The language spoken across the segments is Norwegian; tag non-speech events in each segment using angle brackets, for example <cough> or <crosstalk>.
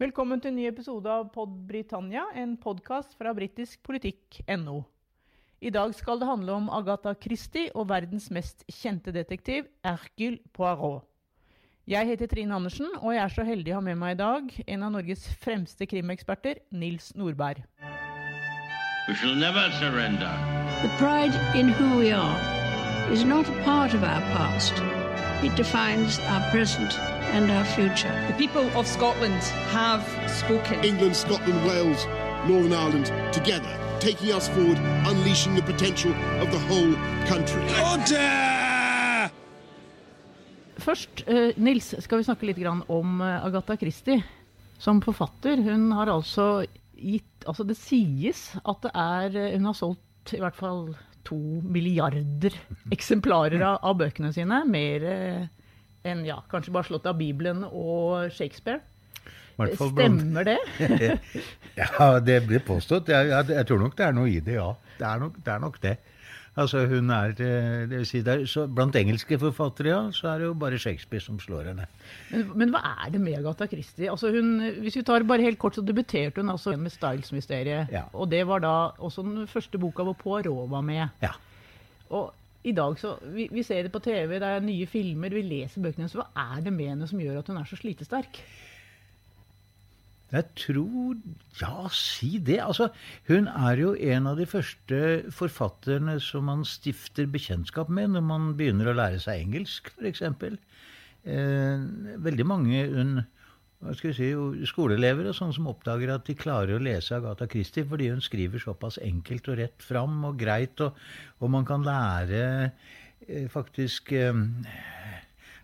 Velkommen til en ny episode av Pod Britannia, en podkast fra britiskpolitikk.no. I dag skal det handle om Agatha Christie og verdens mest kjente detektiv, Hercule Poirot. Jeg heter Trine Andersen, og jeg er så heldig å ha med meg i dag en av Norges fremste krimeksperter, Nils Nordberg. We shall never surrender. The pride in who we are is not a part of our past. It defines our present and our future. The people of Scotland have spoken. England, Scotland, Wales, Northern Ireland together, taking us forward, unleashing the potential of the whole country. Først, eh, Nils, skal vi snakke litt om eh, Agatha Christie. Som forfatter. Hun har altså gitt Altså, det sies at det er eh, Hun har solgt i hvert fall to milliarder eksemplarer av, av bøkene sine. Mer eh, enn ja, kanskje bare slått av Bibelen og Shakespeare. Stemmer det? <laughs> Ja, det blir påstått. Jeg, jeg, jeg tror nok det er noe i det, ja. Det er nok det. Er nok det. Altså, hun er, eh, det vil si, det er så Blant engelske forfattere, ja, så er det jo bare Shakespeare som slår henne. Men, men hva er det med Agatha Christie? Altså hun, hvis vi tar bare helt kort, så debuterte hun altså med Styles-mysteriet. Ja. Og det var da også den første boka hvor Poirot var med. Ja. Og i dag så, vi, vi ser det på TV, det er nye filmer, vi leser bøkene hennes. Hva er det med henne som gjør at hun er så slitesterk? Jeg tror Ja, si det. Altså, hun er jo en av de første forfatterne som man stifter bekjentskap med når man begynner å lære seg engelsk, f.eks. Eh, veldig mange hun, si, skoleelever og sånne som oppdager at de klarer å lese Agatha Christie fordi hun skriver såpass enkelt og rett fram og greit, og, og man kan lære eh, faktisk eh,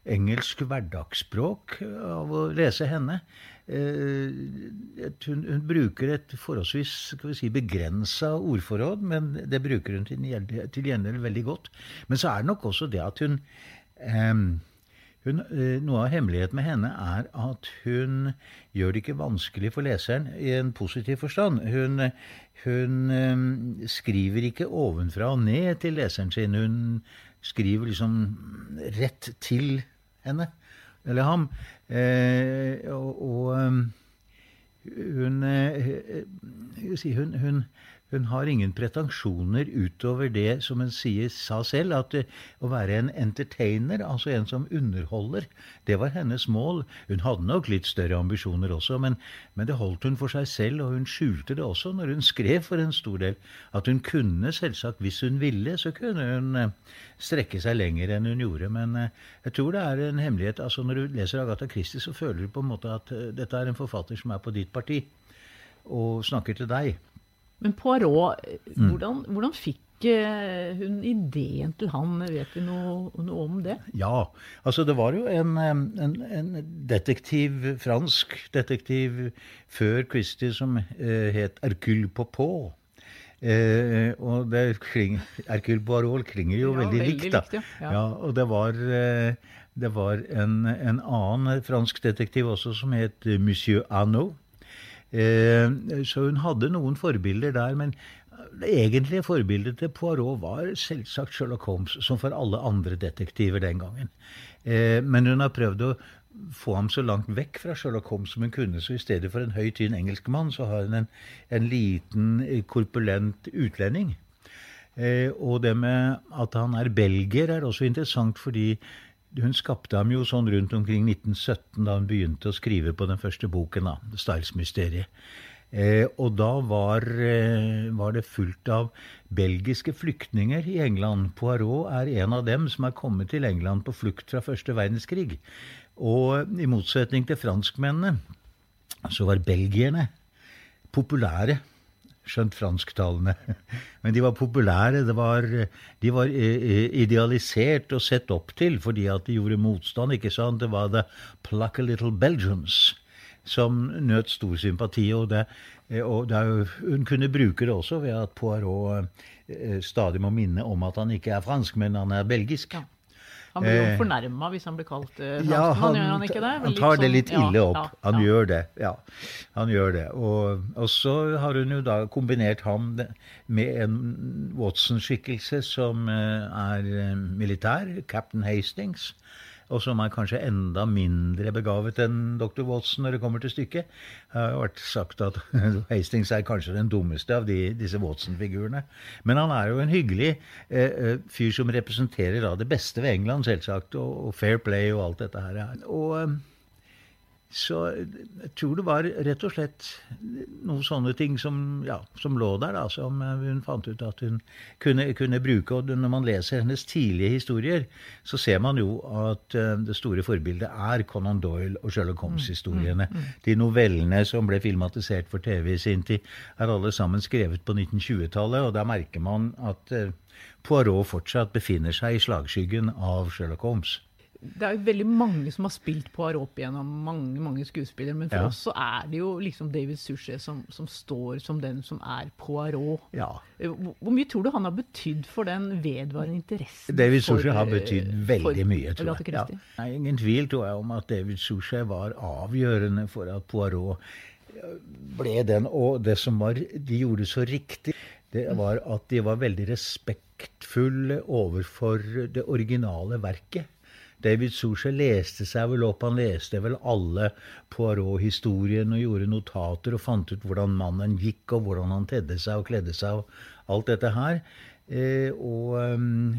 engelsk hverdagsspråk av å lese henne. Eh, et- hun, hun bruker et forholdsvis skal si, begrensa ordforråd, men det bruker hun til gjengjeld veldig godt. Men så er det nok også det at hun, eh, hun eh, Noe av hemmeligheten med henne er at hun gjør det ikke vanskelig for leseren i en positiv forstand. Hun, hun eh, skriver ikke ovenfra og ned til leseren sin. Hun skriver liksom rett til henne, eller ham. Eh, og um, hun, eh, eh, si, hun, hun, hun har ingen pretensjoner utover det som hun sier, sa selv, at eh, å være en entertainer, altså en som underholder, det var hennes mål. Hun hadde nok litt større ambisjoner også, men, men det holdt hun for seg selv, og hun skjulte det også når hun skrev for en stor del. At hun kunne selvsagt, hvis hun ville, så kunne hun eh, strekke seg lenger enn hun gjorde. Men eh, jeg tror det er en hemmelighet. altså Når du leser Agatha Christie, så føler du på en måte at dette er en forfatter som er på ditt parti, og snakker til deg. Men Poirot, eh, Mm. hvordan, hvordan fikk eh, hun ideen til han? Vet vi noe, noe om det? Ja, altså det var jo en, en, en detektiv, fransk detektiv før Christie som eh, het Hercule Popot. Eh, og det kling, Hercule Poirot klinger jo Ja, veldig, veldig likt, da. likt, ja. Ja. Ja, og det var, eh, det var en, en annen fransk detektiv også som het Monsieur Arnaud. Eh, så hun hadde noen forbilder der, men det egentlige forbildet til Poirot var selvsagt Sherlock Holmes, som for alle andre detektiver den gangen. Eh, men hun har prøvd å få ham så langt vekk fra Sherlock Holmes som hun kunne, så i stedet for en høy, tynn engelskmann, så har hun en, en liten, eh, korpulent utlending. Eh, og det med at han er belgier er også interessant, fordi hun skapte ham jo sånn rundt omkring 1917, da hun begynte å skrive på den første boken, da, Styles-mysteriet. Eh, og da var, eh, var det fullt av belgiske flyktninger i England. Poirot er en av dem som er kommet til England på flukt fra første verdenskrig. Og i motsetning til franskmennene, så var belgierne populære skjønt fransktalende. <laughs> Men de var populære. Var, de var eh, eh, idealisert og sett opp til fordi at de gjorde motstand. ikke sant? Det var the plucky little Belgians som nøt stor sympati. Og, det, eh, og jo, hun kunne bruke det også ved at Poirot stadig må minne om at han ikke er fransk, men han er belgisk. Han blir jo Eh, fornærma hvis han blir kalt uh, franskmann, Ja, han, gjør han ikke det? han tar det sånn- litt ille opp. ja, Han gjør det. ja. Han gjør det. Og, og så har hun jo da kombinert ham med en Watson-skikkelse som eh, er eh, militær, captain Hastings. Og som er kanskje enda mindre begavet enn dr. Watson når det kommer til stykket. Det har jo vært sagt at <laughs> Hastings er kanskje den dummeste av de, disse Watson-figurene. Men han er jo en hyggelig eh, eh, fyr som representerer da, det beste ved England, selvsagt, og, og fair play og alt dette her. Og... Eh, så jeg tror det var rett og slett noen sånne ting som, ja, som lå der, da, som hun fant ut at hun kunne, kunne, bruke. Og når man leser hennes tidlige historier, så ser man jo at uh, det store forbildet er Conan Doyle og Sherlock Holmes-historiene. Mm, mm, mm. De novellene som ble filmatisert for TV i sin tid, er alle sammen skrevet på 1920-tallet, og da merker man at uh, Poirot fortsatt befinner seg i slagskyggen av Sherlock Holmes det er jo veldig mange som har spilt Poirot opp igjennom, mange mange skuespillere. Men for ja. oss så er det jo liksom David Suchet som, som, står som den som er Poirot. Ja. Eh, hvor, mye tror du han har betydd for den vedvarende interessen? David Suchet har betydd eh, veldig mye, tror jeg. Ja. Nei, ingen tvil tror jeg om at David Suchet var avgjørende for at Poirot eh, ble den. Og det som var, de gjorde så riktig, det var at de var veldig respektfulle overfor det originale verket. David Sosha leste seg vel opp. Han leste vel alle Poirot-historien og gjorde notater og fant ut hvordan mannen gikk, og hvordan han tedde seg og kledde seg og alt dette her. Eh, og, um,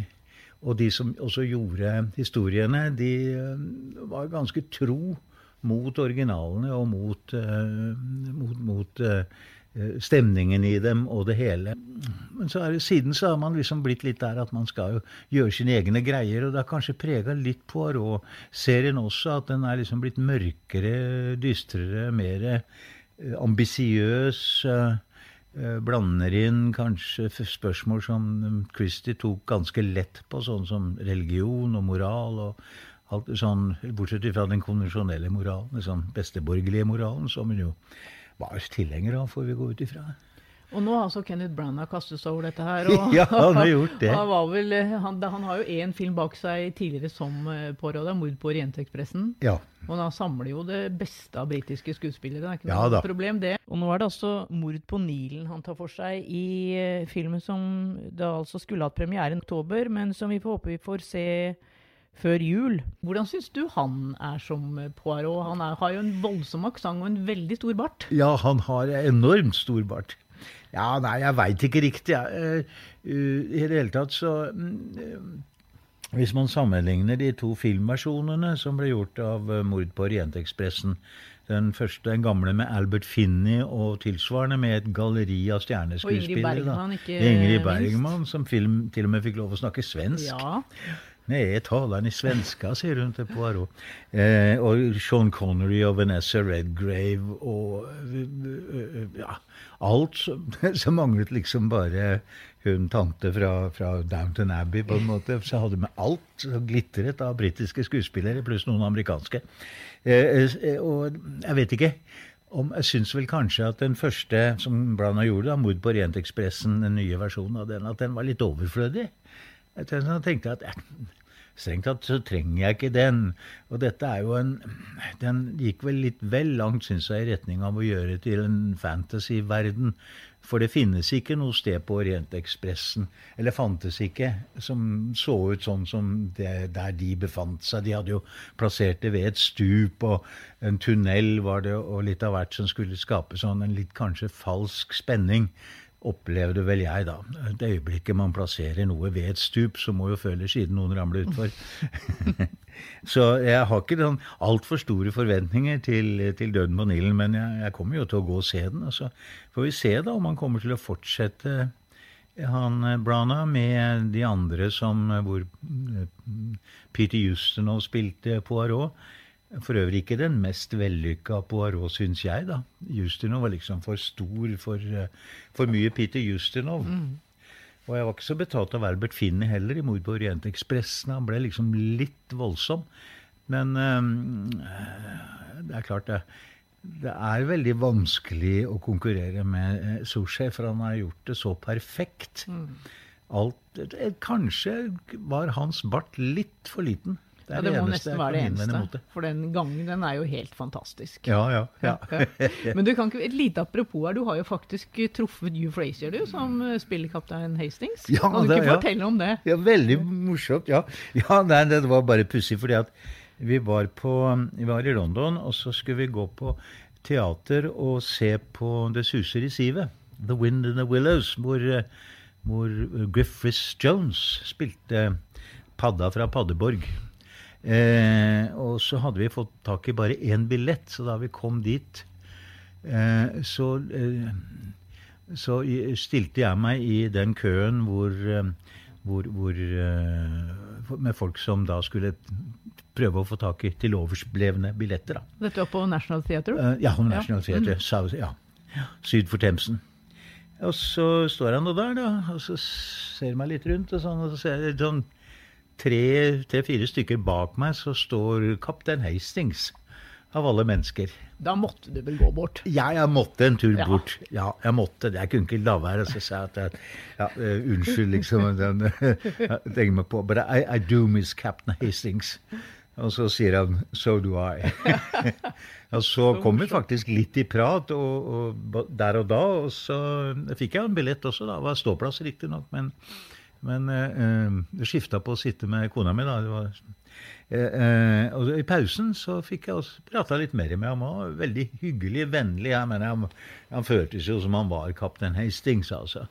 og, de som også gjorde historiene, de um, var ganske tro mot originalene og mot, uh, mot, mot Eh, stemningen i dem og det hele. Men så det, siden så har man liksom blitt litt der at man skal jo gjøre sine egne greier. Og det har kanskje prega litt Poirot-serien også, at den er liksom blitt mørkere, dystrere, mer eh, ambisiøs. Eh, blander inn kanskje spørsmål som Christie tok ganske lett på, sånn som religion og moral. og alt sånn, Bortsett fra den konvensjonelle moralen, den sånn besteborgerlige moralen, som hun jo var tilhenger av, får vi gå ut ifra. Og nå har altså Kenneth Branagh kastet seg over dette her. <laughs> Og, ja, han har gjort det. <laughs> Han, vel, han, han har jo én film bak seg tidligere som eh, påråda, 'Mord på Orientekspressen'. Ja. Og han samler jo det beste av britiske skuespillere. Det er ikke ja, noe da. problem, det. Og nå er det altså 'Mord på Nilen' han tar for seg i uh, filmen som da altså skulle hatt premiere i oktober, men som vi får håpe vi får se før jul. Hvordan syns du han er som Poirot? Han er, har jo en voldsom aksent og en veldig stor bart. Ja, han har enormt stor bart. Ja, nei, jeg veit ikke riktig. Ja. Uh, I det hele tatt så uh, Hvis man sammenligner de to filmversjonene som ble gjort av Mord på Orientekspressen, den første, den gamle med Albert Finney og tilsvarende med et galleri av stjerneskuespillere. Og Ingrid Bergman, ikke Ingrid Bergman, som film til og med fikk lov å snakke svensk. Ja. Nei, jeg taler i svenska, sier hun til Poirot. Eh, og Sean Connery og Vanessa Redgrave og ja, alt. som, <laughs> som manglet liksom bare hun tante fra, fra Downton Abbey, på en måte. Så hadde med alt glittret av britiske skuespillere, pluss noen amerikanske. Eh, eh, og jeg vet ikke. Om, jeg syns vel kanskje at den første som Blanda gjorde, da, 'Mord på Orientekspressen', den nye versjonen av den, at den var litt overflødig. Jeg tenkte at strengt tatt så trenger jeg ikke den. Og dette er jo en Den gikk vel litt vel langt, syns jeg, i retning av å gjøre til en fantasyverden. For det finnes ikke noe sted på Orientekspressen, eller fantes ikke, som så ut sånn som det, der de befant seg. De hadde jo plassert det ved et stup, og en tunnel var det, og litt av hvert som skulle skape sånn en litt kanskje falsk spenning opplevde vel jeg, da. Det øyeblikket man plasserer noe ved et stup, så må jo føle siden noen ramler utfor. <laughs> så jeg har ikke sånn altfor store forventninger til, til Døden på Nilen, men jeg, jeg, kommer jo til å gå og se den. Og så får vi se da om han kommer til å fortsette han Brana med de andre som hvor Peter Justinov spilte Poirot. For øvrig ikke den mest vellykka Poirot, syns jeg. da. Justinov var liksom for stor, for, eh, for mye Peter Justinov. Mm. Og jeg var ikke så betatt av Albert Finney heller i 'Mord på Orientekspressen'. Han ble liksom litt voldsom. Men øh, det er klart, det. Det er veldig vanskelig å konkurrere med eh, Sushi, for han har gjort det så perfekt. Mm. Alt, kanskje var hans bart litt for liten. Det Ja, det, det må nesten være det eneste. For den gangen, den er jo helt fantastisk. Ja, ja. <laughs> ja. Men du kan ikke, et lite apropos her, du har jo faktisk truffet Hugh Frazier, du, som eh, spiller kaptein Hastings. Ja, kan du ikke fortelle om det? Ja, veldig morsomt. Ja, ja nei, det var bare pussig, fordi at vi var, på, vi var i London, og så skulle vi gå på teater og se på Det suser i sivet. The Wind in the Willows, hvor, hvor Griffiths Jones spilte padda fra Paddeborg. Eh, og så hadde vi fått tak i bare én billett, så da vi kom dit, eh, så eh, så stilte jeg meg i den køen hvor, eh, hvor, hvor eh, Med folk som da skulle prøve å få tak i til overblevne billetter. da. Dette var på National Theatre? Eh, ja, National Ja. Mm. South- Ja. Syd for Themsen. Og så står han nå der, da, og så ser meg litt rundt, og sånn, og så ser jeg sånn tre-fire stykker bak meg, så står kaptein Hastings. Av alle mennesker. Da måtte du vel gå bort? Ja, jeg måtte en tur Ja. bort. Ja, jeg måtte det. Jeg kunne ikke la være. Så sa jeg at jeg, ja, uh, unnskyld, liksom. Den, <laughs> jeg meg på. But I, I do miss Captain Hastings. Og så sier han 'so do I'. <laughs> og så kom vi faktisk litt i prat og, og, der og da. Og så fikk jeg en billett også, da. Det var ståplass, riktignok. Men, men eh, eh, det skifta på å sitte med kona mi, da. Det var Eh, eh, og I pausen så fikk jeg også prata litt mer med ham. Var veldig hyggelig, vennlig. Jeg mener, han, han føltes jo som han var kaptein Hastings, altså.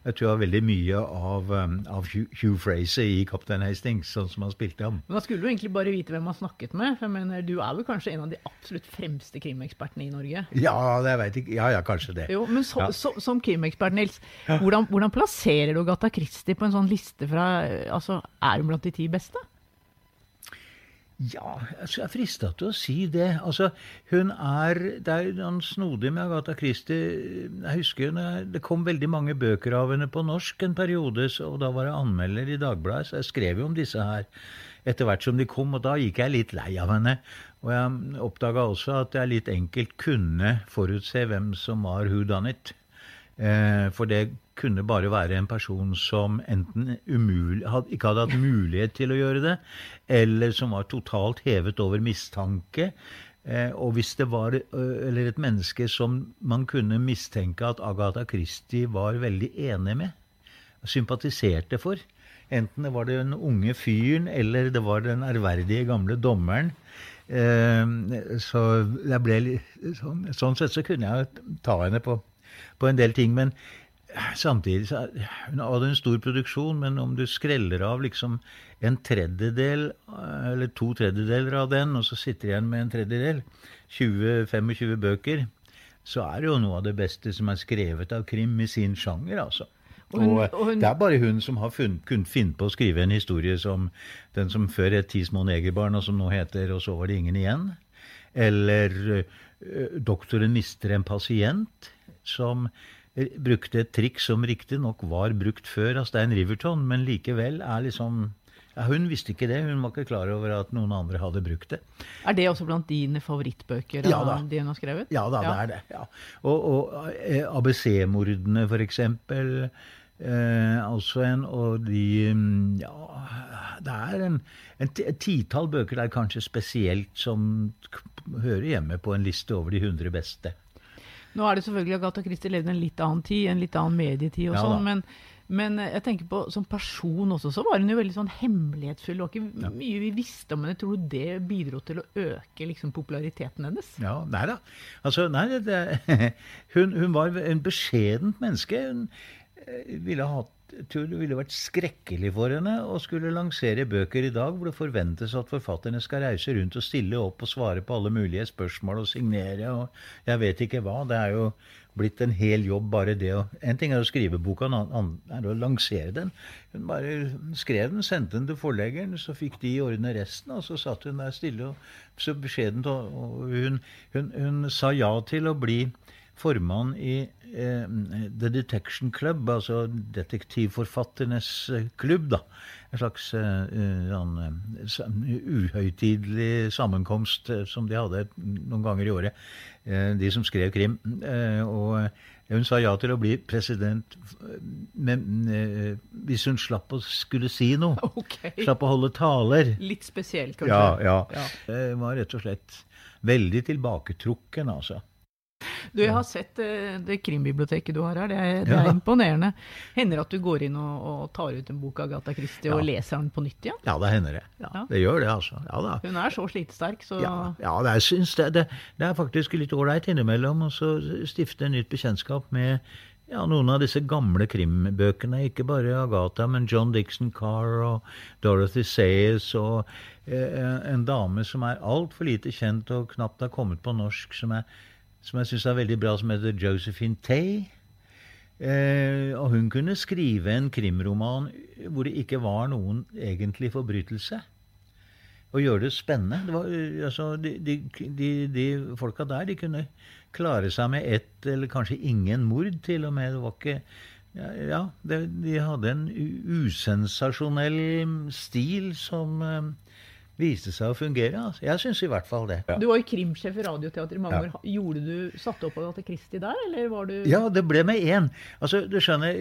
Jeg tror det var veldig mye av, um, av Hugh, Fraser i kaptein Hastings, sånn som han spilte ham. Men da skulle du egentlig bare vite hvem man snakket med. For jeg mener, Du er vel kanskje en av de absolutt fremste krimekspertene i Norge? Ja, det vet jeg ikke. Ja, ja, kanskje det. Jo, men så, Ja. så, som krimekspert, Nils, hvordan, hvordan plasserer du Gata Christie på en sånn liste fra Altså, er hun blant de ti beste? Ja, altså, jeg er frista til å si det. Altså, hun er Det er noe snodig med Agatha Christie. Jeg husker jeg, det kom veldig mange bøker av henne på norsk en periode, og da var jeg anmelder i Dagbladet, så jeg skrev jo om disse her etter hvert som de kom, og da gikk jeg litt lei av henne. Og jeg oppdaga også at jeg litt enkelt kunne forutse hvem som var who done it. Eh, for det kunne bare være en person som enten umulig, had, ikke hadde hatt mulighet til å gjøre det, eller som var totalt hevet over mistanke. Eh, og hvis det var eller et menneske som man kunne mistenke at Agatha Christie var veldig enig med, sympatiserte for, enten det var den unge fyren eller det var den ærverdige gamle dommeren, eh, så jeg ble litt, sånn, sånn sett så kunne jeg ta henne på på en del ting. Men samtidig så Hun hadde en stor produksjon, men om du skreller av liksom en tredjedel, eh, eller to tredjedeler av den, og så sitter igjen med en tredjedel, 20-25 bøker, så er det jo noe av det beste som er skrevet av krim i sin sjanger, altså. Og hun- Og, hun- det er bare hun som har funnet, kunnet finne på å skrive en historie som den som før het 'Ti små negerbarn', og som nå heter 'Og så var det ingen igjen'. Eller 'Doktoren mister en pasient', som eh, brukte et trikk som riktignok var brukt før av Stein Riverton, men likevel er liksom ja, Hun visste ikke det. Hun var ikke klar over at noen andre hadde brukt det. Er det også blant dine favorittbøker Ja da. de hun har skrevet? Ja da, det er det. Ja. Og, og eh, ABC-mordene, for eksempel. Eh, altså en, og de mm, Ja, det er en, en titall bøker der kanskje spesielt som hører hjemme på en liste over de 100 beste. Nå er det selvfølgelig Agatha Christie levde en litt annen tid, en litt annen medietid og Ja sånn, men, men jeg tenker på som person også, så var hun jo veldig sånn hemmelighetsfull. Var ikke mye vi visste om henne. Tror du det bidro til å øke liksom, populariteten hennes? Ja, nei da. Altså, nei, det, <laughs> hun, hun var en beskjedent menneske. Hun eh, ville hatt tror det ville vært skrekkelig for henne å skulle lansere bøker i dag hvor det forventes at forfatterne skal reise rundt og stille opp og svare på alle mulige spørsmål og signere og jeg vet ikke hva. Det er jo blitt en hel jobb bare det å En ting er å skrive boka, en annen er å lansere den. Hun bare skrev den, sendte den til forleggeren, så fikk de ordne resten, og så satt hun der stille og så beskjedent. Og, og hun, hun, hun sa ja til å bli formann i eh, The Detection Club, altså detektivforfatternes eh, klubb, da. En slags eh, sånn uhøytidelig sammenkomst som de hadde noen ganger i året, eh, de som skrev krim. Og hun sa ja til å bli president men, hvis hun slapp å skulle si noe. <laughs> Okay. Slapp å holde taler. Litt spesiell, kanskje. Ja, ja. Ja. Var rett og slett veldig tilbaketrukken, altså. Du, jeg har sett eh, det krimbiblioteket du har her. Det er, det er Ja. imponerende. Hender det at du går inn og, og tar ut en bok av Agatha Christie og leser den på nytt igjen? Ja, det hender det. Ja, Ja. Det gjør det, altså. Ja da. Hun er så slitesterk, så Ja, ja det, er, syns det, er faktisk litt ålreit innimellom å stifte stifte nytt bekjentskap med ja, noen av disse gamle krimbøkene. Ikke bare Agatha, men John Dixon Carr og Dorothy Sayers og eh, en dame som er altfor lite kjent og knapt har kommet på norsk, som, er, som jeg syns er veldig bra, som heter Josephine Tay. Eh, og hun kunne skrive en krimroman hvor det ikke var noen egentlig forbrytelse og gjøre det spennende. Det var, øh, altså, de, de, de, de folka der de kunne klare seg med ett eller kanskje ingen mord, til og med. Det var ikke Ja, ja det, de hadde en usensasjonell stil som øh, viste seg å fungere. Altså. Jeg syns i hvert fall det. Du var jo krimsjef i Radioteatret i mange Ja. år. Gjorde du, Satte opp Agathe Christie der, eller var du Ja, det ble med én. Altså, du skjønner,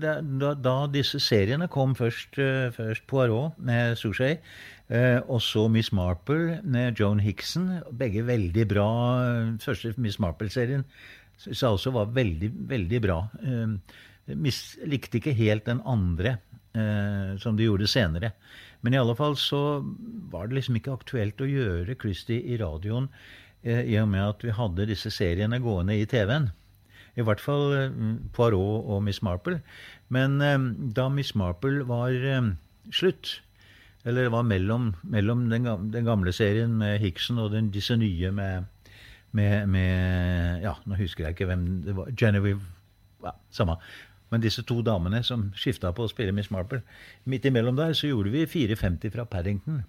da, da, disse seriene kom først, eh, først Poirot med Souchet, eh, og så Miss Marple med Joan Hickson, begge veldig bra. eh, Første Miss Marple-serien jeg også var veldig, veldig bra. Eh, likte ikke helt den andre, eh, som de gjorde senere. Men i alle fall så var det liksom ikke aktuelt å gjøre Christie i radioen, eh, i og med at vi hadde disse seriene gående i TV-en. I hvert fall eh, Poirot og Miss Marple. Men eh, da Miss Marple var eh, slutt, eller var mellom, mellom den, gamle, den gamle serien med Hickson og den, disse nye med, med, med Ja, nå husker jeg ikke hvem det var. Genevieve ja, Samme. Men disse to damene som skifta på å spille Miss Marple. Midt imellom der så gjorde vi 4,50 fra Paddington.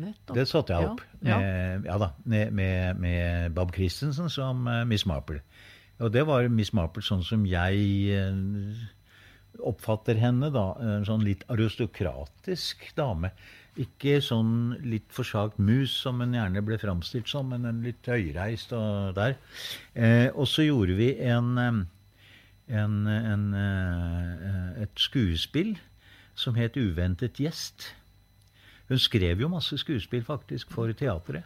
Nettopp. Det satte jeg opp. ja. Med, ja da, med, med, Bob Christensen som eh, Miss Marple. Og det var Miss Marple sånn som jeg eh, oppfatter henne, da. En sånn litt aristokratisk dame. Ikke sånn litt forsagt mus som hun gjerne ble framstilt som, men en litt høyreist og der. Eh, og så gjorde vi en, eh, en, en, eh, et skuespill som het 'Uventet gjest'. Hun skrev jo masse skuespill faktisk for teatret.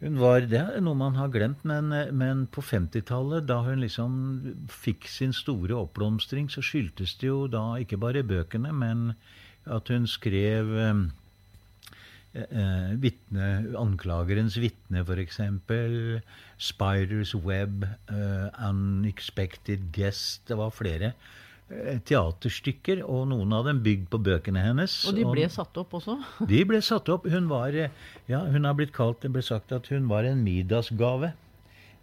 Hun var, Det er noe man har glemt, men, men på 50-tallet, da hun liksom fikk sin store oppblomstring, så skyldtes det jo da ikke bare bøkene, men at hun skrev eh, eh, vitne, Anklagerens vitne, f.eks. Spiders Web, eh, Unexpected Guest Det var flere eh, teaterstykker, og noen av dem bygd på bøkene hennes. Og de ble satt opp også? <laughs> De ble satt opp. Hun var eh, Ja, hun har blitt kalt Det ble sagt at hun var en middagsgave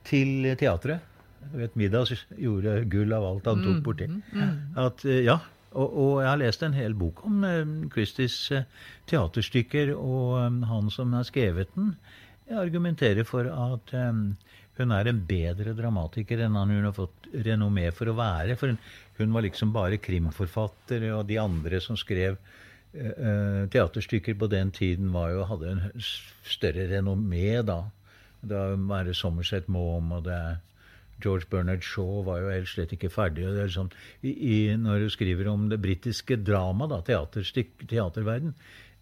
til teatret. Du vet, Midas gjorde gull av alt han tok borti. At, eh, ja, og, og jeg har lest en hel bok om eh, Christies eh, teaterstykker, og eh, han som har skrevet den, argumenterer for at hun er en bedre dramatiker enn han hun har fått renommé for å være. For hun, hun var liksom bare krimforfatter, og de andre som skrev eh, teaterstykker på den tiden jo, hadde en større renommé da. Det var det Sommerset Maugham og det George Bernard Shaw var jo helt slett ikke ferdig. og det er sånn, i, i, Når du skriver om det britiske drama, da, teaterverden,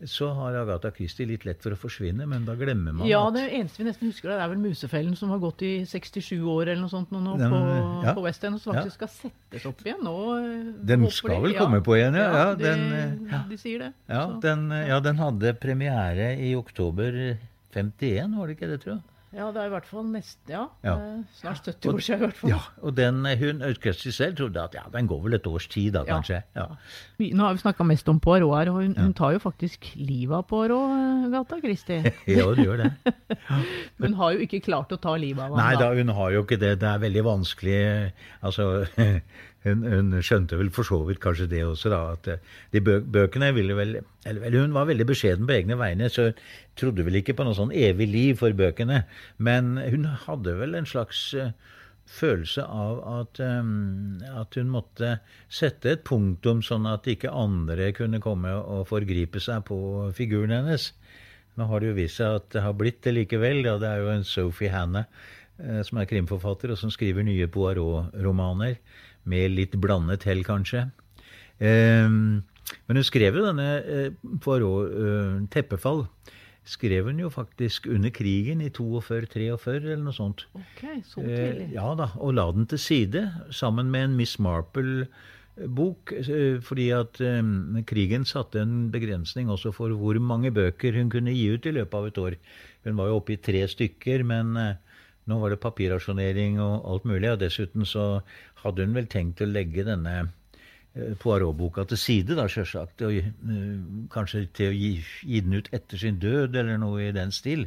så har Agatha Christie litt lett for å forsvinne, men da glemmer man Ja, det eneste vi nesten husker, det er vel Musefellen, som har gått i 67 år eller noe sånt nå, nå på, ja. på West End, og som faktisk skal settes opp igjen nå. eh, Den skal vel komme på igjen, ja. Ja, de, den, eh, ja. de sier det. ja, den, ja, den hadde premiere i oktober 51, var det ikke det, tror jeg? Ja, det er i hvert fall nesten ja, Ja. snart 70 år siden i hvert fall. Ja, og den, hun Christie selv trodde at ja, den går vel et års tid da, kanskje. Ja. Ja. Nå har vi snakka mest om Poirot her, og hun, hun tar jo faktisk livet av Poirot, eh, Gata Kristi. <laughs> ja, hun gjør det. Men <laughs> hun har jo ikke klart å ta livet av ham. Nei da, hun har jo ikke det. Det er veldig vanskelig. Altså, <laughs> hun, hun skjønte vel for så vidt kanskje det også, da. At eh, de bøkene ville vel Eller hun var veldig beskjeden på egne vegne, så hun trodde vel ikke på noe sånn evig liv for bøkene. Men hun hadde vel en slags eh, følelse av at, um, at hun måtte sette et punktum, sånn at ikke andre kunne komme og forgripe seg på figuren hennes. Nå har det jo vist seg at det har blitt det likevel. Ja, det er jo en Sophie Hannah eh, som er krimforfatter, og som skriver nye Poirot-romaner. Med litt blandet hell, kanskje. Eh, men hun skrev jo denne eh, Poirot, eh, 'Teppefall', skrev hun jo faktisk under krigen i 42-43 eller noe sånt. Ok, så Eh, tidlig. ja da, og la den til side sammen med en Miss Marple-bok. eh, Fordi at eh, krigen satte en begrensning også for hvor mange bøker hun kunne gi ut i løpet av et år. Hun var jo oppe i tre stykker, men eh, nå var det papirrasjonering og alt mulig. Og dessuten så hadde hun vel tenkt å legge denne eh, Poirot-boka til side, da, sjølsagt. Og eh, kanskje til å gi, gi den ut etter sin død, eller noe i den stil.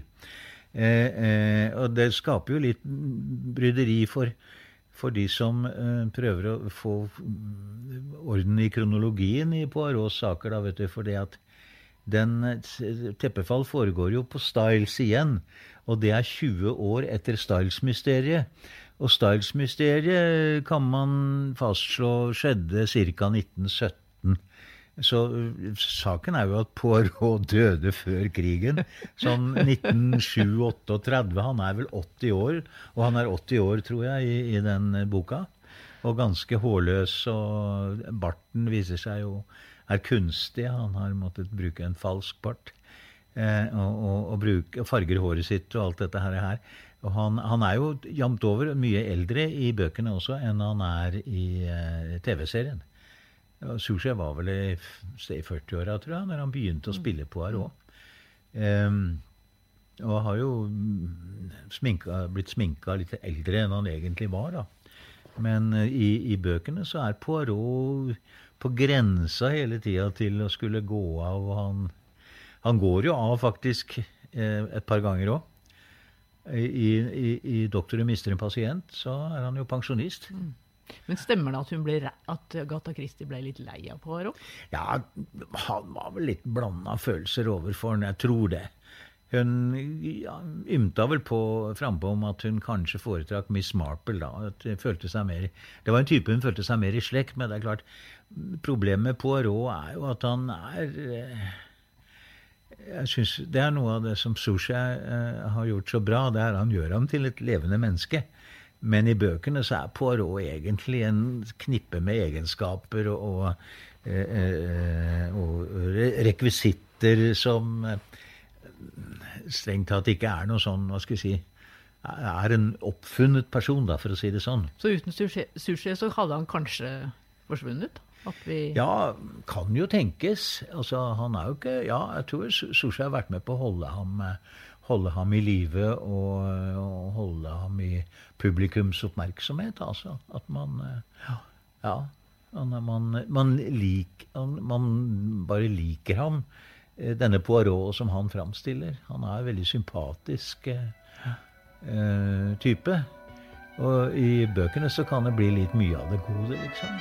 Eh, eh, og det skaper jo litt bryderi for, for de som eh, prøver å få mm, orden i kronologien i Poirots saker, da, vet du. For det at den eh, Teppefall foregår jo på Styles igjen, og det er 20 år etter Styles-mysteriet. Og Styles-mysteriet kan man fastslå skjedde ca. 1917. Så uh, saken er jo at Poirot døde før krigen. Sånn 1937-38. Han er vel 80 år, og han er 80 år, tror jeg, i, i den boka. Og ganske hårløs, og barten viser seg jo er kunstig. Han har måttet bruke en falsk bart. Eh, og, og, og, bruke, og farger håret sitt og alt dette her. Og han, han er jo jevnt over mye eldre i bøkene også enn han er i eh, TV-serien. Sushi var vel i, i 40-åra, tror jeg, når han begynte å spille Poirot. Um, og har jo mm, sminka, blitt sminka litt eldre enn han egentlig var, da. Men eh, i, i bøkene så er Poirot på grensa hele tida til å skulle gå av. og Han, han går jo av faktisk eh, et par ganger òg. I, i, I 'Doktoren mister en pasient' så er han jo pensjonist. Men stemmer det at, hun ble, at Gata Christie ble litt lei av Poirot? Ja, han var vel litt blanda følelser overfor han, jeg tror det. Hun ymta vel på frampå om at hun kanskje foretrakk Miss Marple, da. At hun følte seg mer, det var en type hun følte seg mer i slekt med. Det er klart, Problemet med Poirot er jo at han er eh, jeg synes Det er noe av det som Sushi eh, har gjort så bra. det er Han gjør ham til et levende menneske. Men i bøkene så er Poirot egentlig en knippe med egenskaper og, og, eh, og rekvisitter som strengt tatt ikke er noe sånn, hva skal vi si Er en oppfunnet person, da, for å si det sånn. Så uten sushi, så hadde han kanskje forsvunnet? At vi Ja, kan jo tenkes. Altså, han er jo ikke Ja, jeg tror Sushi har vært med på å holde ham, holde ham i live og, og holde ham i publikums oppmerksomhet. Altså at man Ja. Er- man, man, lik, man bare liker ham, denne Poirot som han framstiller. Han er en veldig sympatisk eh, eh, type. Og i bøkene så kan det bli litt mye av det gode, liksom.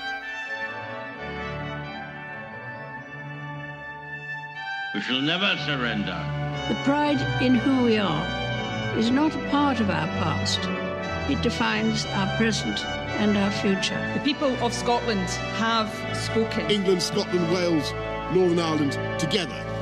We shall never surrender. The pride in who we are is not a part of our past. It defines our present and our future. The people of Scotland have spoken. England, Scotland, Wales, Northern Ireland, together,